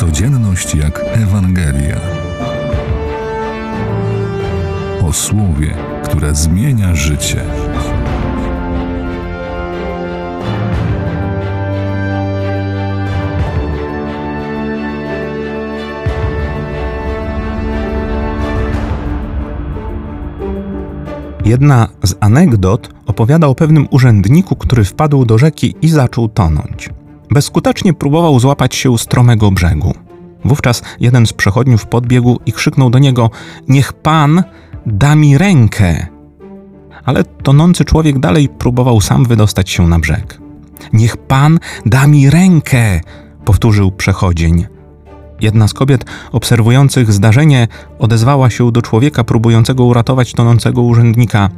Codzienność jak Ewangelia. O słowie, które zmienia życie. Jedna z anegdot opowiada o pewnym urzędniku, który wpadł do rzeki i zaczął tonąć. Bezskutecznie próbował złapać się stromego brzegu. Wówczas jeden z przechodniów podbiegł i krzyknął do niego: Niech pan da mi rękę! Ale tonący człowiek dalej próbował sam wydostać się na brzeg. Niech pan da mi rękę! powtórzył przechodzień. Jedna z kobiet obserwujących zdarzenie odezwała się do człowieka próbującego uratować tonącego urzędnika.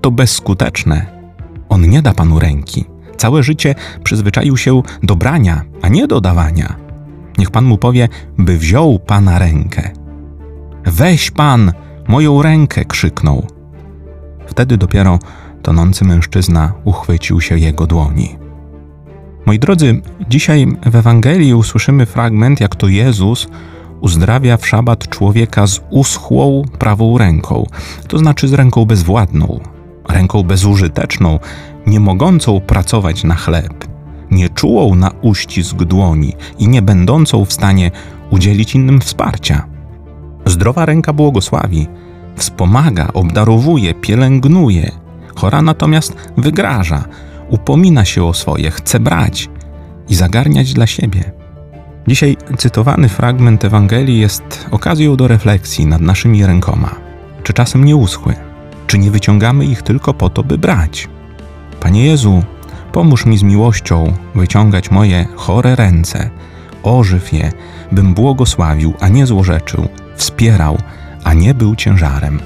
To bezskuteczne. On nie da panu ręki. Całe życie przyzwyczaił się do brania, a nie do dawania. Niech pan mu powie, by wziął pana rękę. Weź pan moją rękę! krzyknął. Wtedy dopiero tonący mężczyzna uchwycił się jego dłoni. Moi drodzy, dzisiaj w Ewangelii usłyszymy fragment, jak to Jezus uzdrawia w szabat człowieka z uschłą prawą ręką, to znaczy z ręką bezwładną, ręką bezużyteczną, nie mogącą pracować na chleb, nieczułą na uścisk dłoni i nie będącą w stanie udzielić innym wsparcia. Zdrowa ręka błogosławi, wspomaga, obdarowuje, pielęgnuje, chora natomiast wygraża, upomina się o swoje, chce brać i zagarniać dla siebie. Dzisiaj cytowany fragment Ewangelii jest okazją do refleksji nad naszymi rękoma. Czy czasem nie uschły? Czy nie wyciągamy ich tylko po to, by brać? Panie Jezu, pomóż mi z miłością wyciągać moje chore ręce, ożyw je, bym błogosławił, a nie złorzeczył, wspierał, a nie był ciężarem.